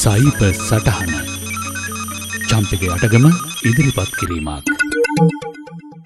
සයිප සටහන චම්පක අටගම ඉදිරිපත් කිරීමක්.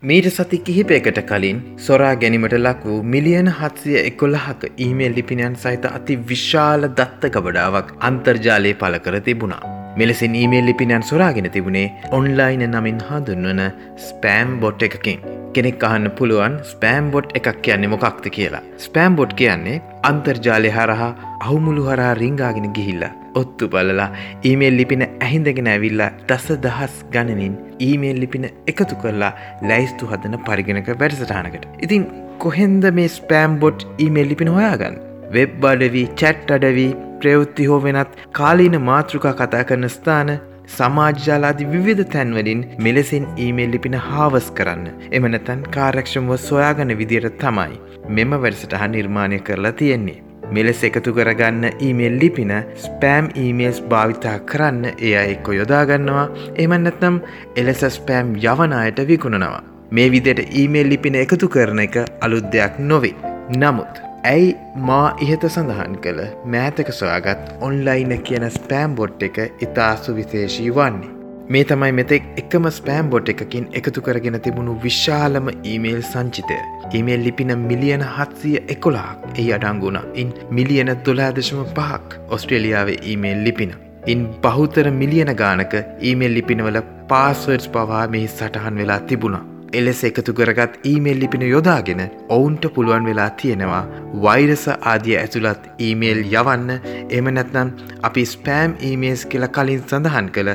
මීට සති කිහිපයකට කලින් සොරා ගැනීමට ලක් වූ මිලියන හත්සිය එකොල්ලහක ඊමේල් ලිපිනයන් සහිත අති විශාල දත්ත ගබඩාවක් අන්තර්ජාලය පල කර තිබුණා. මෙලෙසින් ඊමේල් ලිපිනයන් සොරාගෙන තිබුණේ ඔන්ලයින නමින් හඳුන්වන ස්පෑම් බොට් එකකින්. කෙනෙක් අහන්න පුළුවන් ස්පෑම් බොට් එකක් කියන්නේ මොකක්ද කියලා. ස්පෑම් බොට් කියන්නේ අන්තර්ජාලය හරහා අහුමුළු හරහා රිංගාගෙන ගිහිල්ල. ඔත්තු බලලා ඊමේල් ලිපින ඇහිඳගෙන ඇවිල්ලා දස දහස් ගණනින් ඊමේල් ලිපින එකතු කරලා ලැයිස්තු හදන පරිගෙනක වැඩසටහනකට. ඉතින් කොහෙන්ද මේ ස්පෑම් බොට් ඊමේල් ලිපින හොයාගන්න. වෙබ් අඩවී චැට් අඩවී ප්‍රයෘත්ති හෝ වෙනත් කාලීන මාතෘකා කතා කරන ස්ථාන සමාජ්‍යාලාදි විවිධ තැන්වලින් මෙලෙසින් ඊමේල් ලිපින හාවස් කරන්න එමනතන් කාරක්ෂමව සොයාගන විදියට තමයි මෙම වැඩසටහ නිර්මාණය කරලා තියෙන්නේ. මෙලෙස එකතු කරගන්න ඊමේල් ලිපින ස්පෑම් ඊමේල්ස් භාවිතා කරන්න එය එක්කො යොදාගන්නවා එමන්නත්නම් එලෙස ස්පෑම් යවනායට විකුණනවා. මේ විදියට ඊමේල් ලිපින එකතු කරන එක අලුත් දෙයක් නොවේ. නමුත් ඇයි මා ඉහත සඳහන් කළ මෑතක සොයාගත් ඔන්ලයින කියන ස්පෑම් බොට් එක ඉතාසු විශේෂී වන්නේ. මේ තමයි මෙතෙක් එකම ස්පෑම් බොට් එකකින් එකතු කරගෙන තිබුණු විශාලම ඊමේල් සංචිතය. ඊමේල් ලිපින මිලියන හත්සිය එකොලාක් එහි අඩංගුණ ඉන් මිලියන දොලාදශම පහක් ඔස්ට්‍රේලියාවේ ඊමේල් ලිපින. ඉන් බහුතර මිලියන ගානක ඊමේල් ලිපිනවල පාස්වර්ඩ්ස් පවා මෙහි සටහන් වෙලා තිබුණා. එලෙස එකතු කරගත් ඊමේල් ලිපින යොදාගෙන ඔවුන්ට පුළුවන් වෙලා තියෙනවා වෛරස ආදිය ඇතුළත් ඊමේල් යවන්න එම නැත්නම් අපි ස්පෑම් ඊමේස් කියල කලින් සඳහන් කළ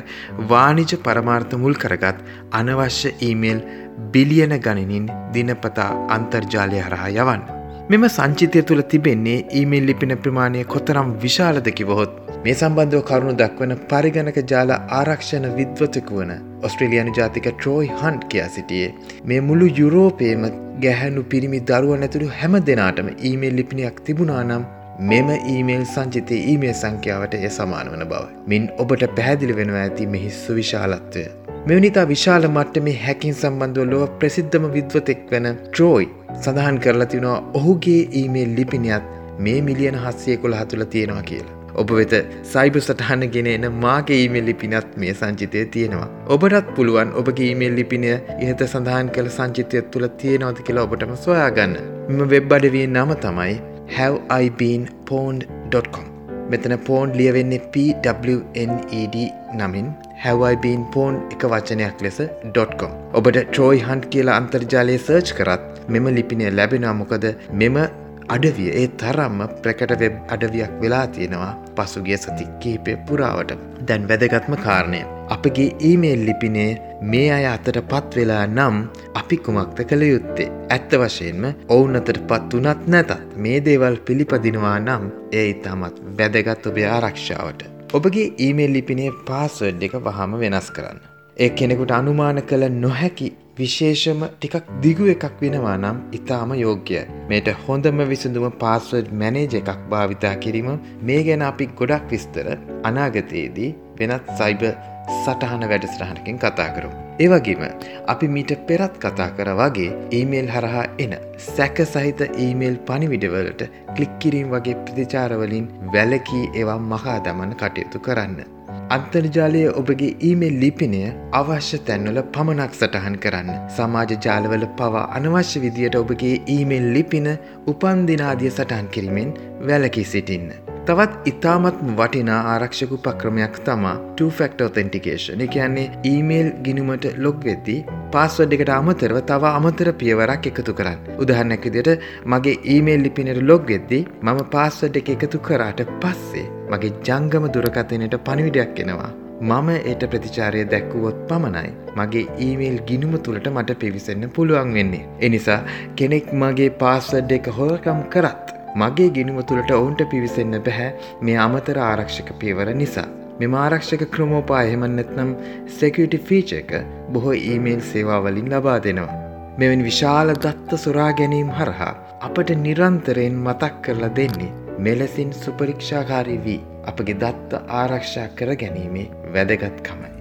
වානිජ පරමාර්ථ මුල් කරගත් අනවශ්‍ය ඊමේල් බිලියන ගණනින් දිනපතා අන්තර්ජාලය හරහා යවන්න. මෙම සංචිතය තුළ තිබෙන්නේ ඊමේල් ලිපින ප්‍රමාණය කොතරම් විශාලද කිවහොත් මේ සම්බන්ධව කරුණු දක්වන පරිගණක ජාල ආරක්ෂණ විද්වතක වන ඔස්ට්‍රේලියනු ජාතික ට්‍රෝයි හන්් කියා සිටියේ මේ මුළු යුරෝපේම ගැහැනු පිරිමි දරුව නැතුළු හැම දෙනාටම ඊමේල් ලිපිනියක් තිබුණා නම් මෙම ඊමේල් සංචිතය ඊමේ සංඛ්‍යාවට එය සමාන වන බව. මින් ඔබට පැහැදිලි වෙනවා ඇති මෙහිස්සු විශාලත්වය. මෙවනිතා විශාල මට්ට මේ හැකින් සම්බන්ධව ලොව ප්‍රසිද්ධම විද්වතෙක් වන ට්‍රෝයි සඳහන් කරලා තිනවා ඔහුගේ ඊමේල් ලිපිනියත් මේ මිලියන හස්සේ කොළ හතුළ තියෙනවා කියලා. ඔබ වෙත සයිබ සටහන ගෙන එන මාගේ ඊමේල් ලිපිනත් මේ සංචිතය තියෙනවා. ඔබටත් පුළුවන් ඔබගේ ඊමේල් ලිපිනය ඉහත සඳහන් කළ සංචිතය තුළ තියෙනවද කියලා ඔබටම සොයාගන්න. මෙම වෙබ් අඩවිය නම තමයි haveibeenpond.com මෙතන පෝන්් ලියවෙන්නේ PWNED නමින් හැවයිබීන් පෝන් එක වචනයක් ලෙස .com ඔබට ට්‍රෝයි හන්් කියලා අන්තර්ජාලය සර්ච් කරත් මෙම ලිපිනය ලැබෙනවා මොකද මෙම අඩවිය ඒ තරම්ම ප්‍රකට වෙබ් අඩවියක් වෙලා තියෙනවා පසුගිය සති කීපය පුරාවට දැන් වැදගත්ම කාරණය. අපගේ ඊමේල් ලිපිනේ මේ අය අතට පත් වෙලා නම් අපි කුමක්ත කළ යුත්තේ. ඇත්ත වශයෙන්ම ඔවුන් අතට පත් වනත් නැතත් මේ දේවල් පිළිපදිනවා නම් එය ඉතාමත් වැදගත් ඔබේ ආරක්ෂාවට. ඔබගේ ඊමේල් ලිපිනේ පාස්වඩ් එක වහම වෙනස් කරන්න. ඒ කෙනෙකුට අනුමාන කළ නොහැකි විශේෂම ටිකක් දිගු එකක් වෙනවා නම් ඉතාම යෝග්‍යය. මේට හොඳම විසඳුම පාස්වඩ් මැනේජ එකක් භාවිතා කිරීම මේ ගැන අපි ගොඩක් විස්තර අනාගතයේදී වෙනත් සයිබ සටහන වැඩසටහනකින් කතා කරු. ඒවගේම අපි මීට පෙරත් කතා කර වගේ ඊමේල් හරහා එන සැක සහිත ඊමේල් පනිවිඩවලට කලික්කිරීම් වගේ ප්‍රතිචාරවලින් වැලකී ඒවා මහා දමන කටයුතු කරන්න. අන්තර්ජාලය ඔබගේ ඊමේල් ලිපිනය අවශ්‍ය තැන්වල පමණක් සටහන් කරන්න. සමාජ ජාලවල පවා අනවශ්‍ය විදියට ඔබගේ ඊමේල් ලිපින උපන්දිනාදිය සටහන් කිරීමෙන් වැලකි සිටින්න. තවත් ඉතාමත් වටිනා ආරක්ෂක උපක්‍රමයක් තමා 2ෆෙක්ට ඔතෙන්ටිකේෂන් එකන්නේ ඊමේල් ගිනුමට ලොග් වෙද්දී පාස්වඩ් එකට අමතරව තව අමතර පියවරක් එකතු කරන්න. උදහන්නක් විදියට මගේ ඊමේල් ලිපිනට ලොග් වෙද්දී මම පාස්වඩ් එක එකතු කරාට පස්සේ මගේ ජංගම දුරකථනයට පණිවිඩයක් එනවා. මම ඒට ප්‍රතිචාරය දැක්වුවොත් පමණයි මගේ ඊමේල් ගිනුම තුළට මට පිවිසන්න පුළුවන් වෙන්නේ. එනිසා කෙනෙක් මගේ පාස්වඩ් එක හොරකම් කරත් මගේ ගිනුම තුළට ඔවුන්ට පිවිසෙන්න බැහැ මේ අමතර ආරක්ෂක පියවර නිසා. මෙම ආරක්ෂක ක්‍රමෝපා එහෙමන්නත්නම් සෙකටි ෆීච එක බොහෝ ඊමේල් සේවාවලින් ලබා දෙනවා. මෙවැනි විශාල දත්ත සොරා ගැනීම් හරහා අපට නිරන්තරයෙන් මතක් කරලා දෙන්නේ මෙලෙසින් සුපරීක්ෂාකාරී වී අපගේ දත්ත ආරක්ෂා කර ගැනීමේ වැදගත්කමයි.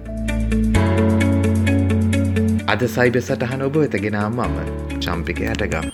අද සයිබ සටහන ඔබ වෙතගෙනා මම චම්පික හටගම්.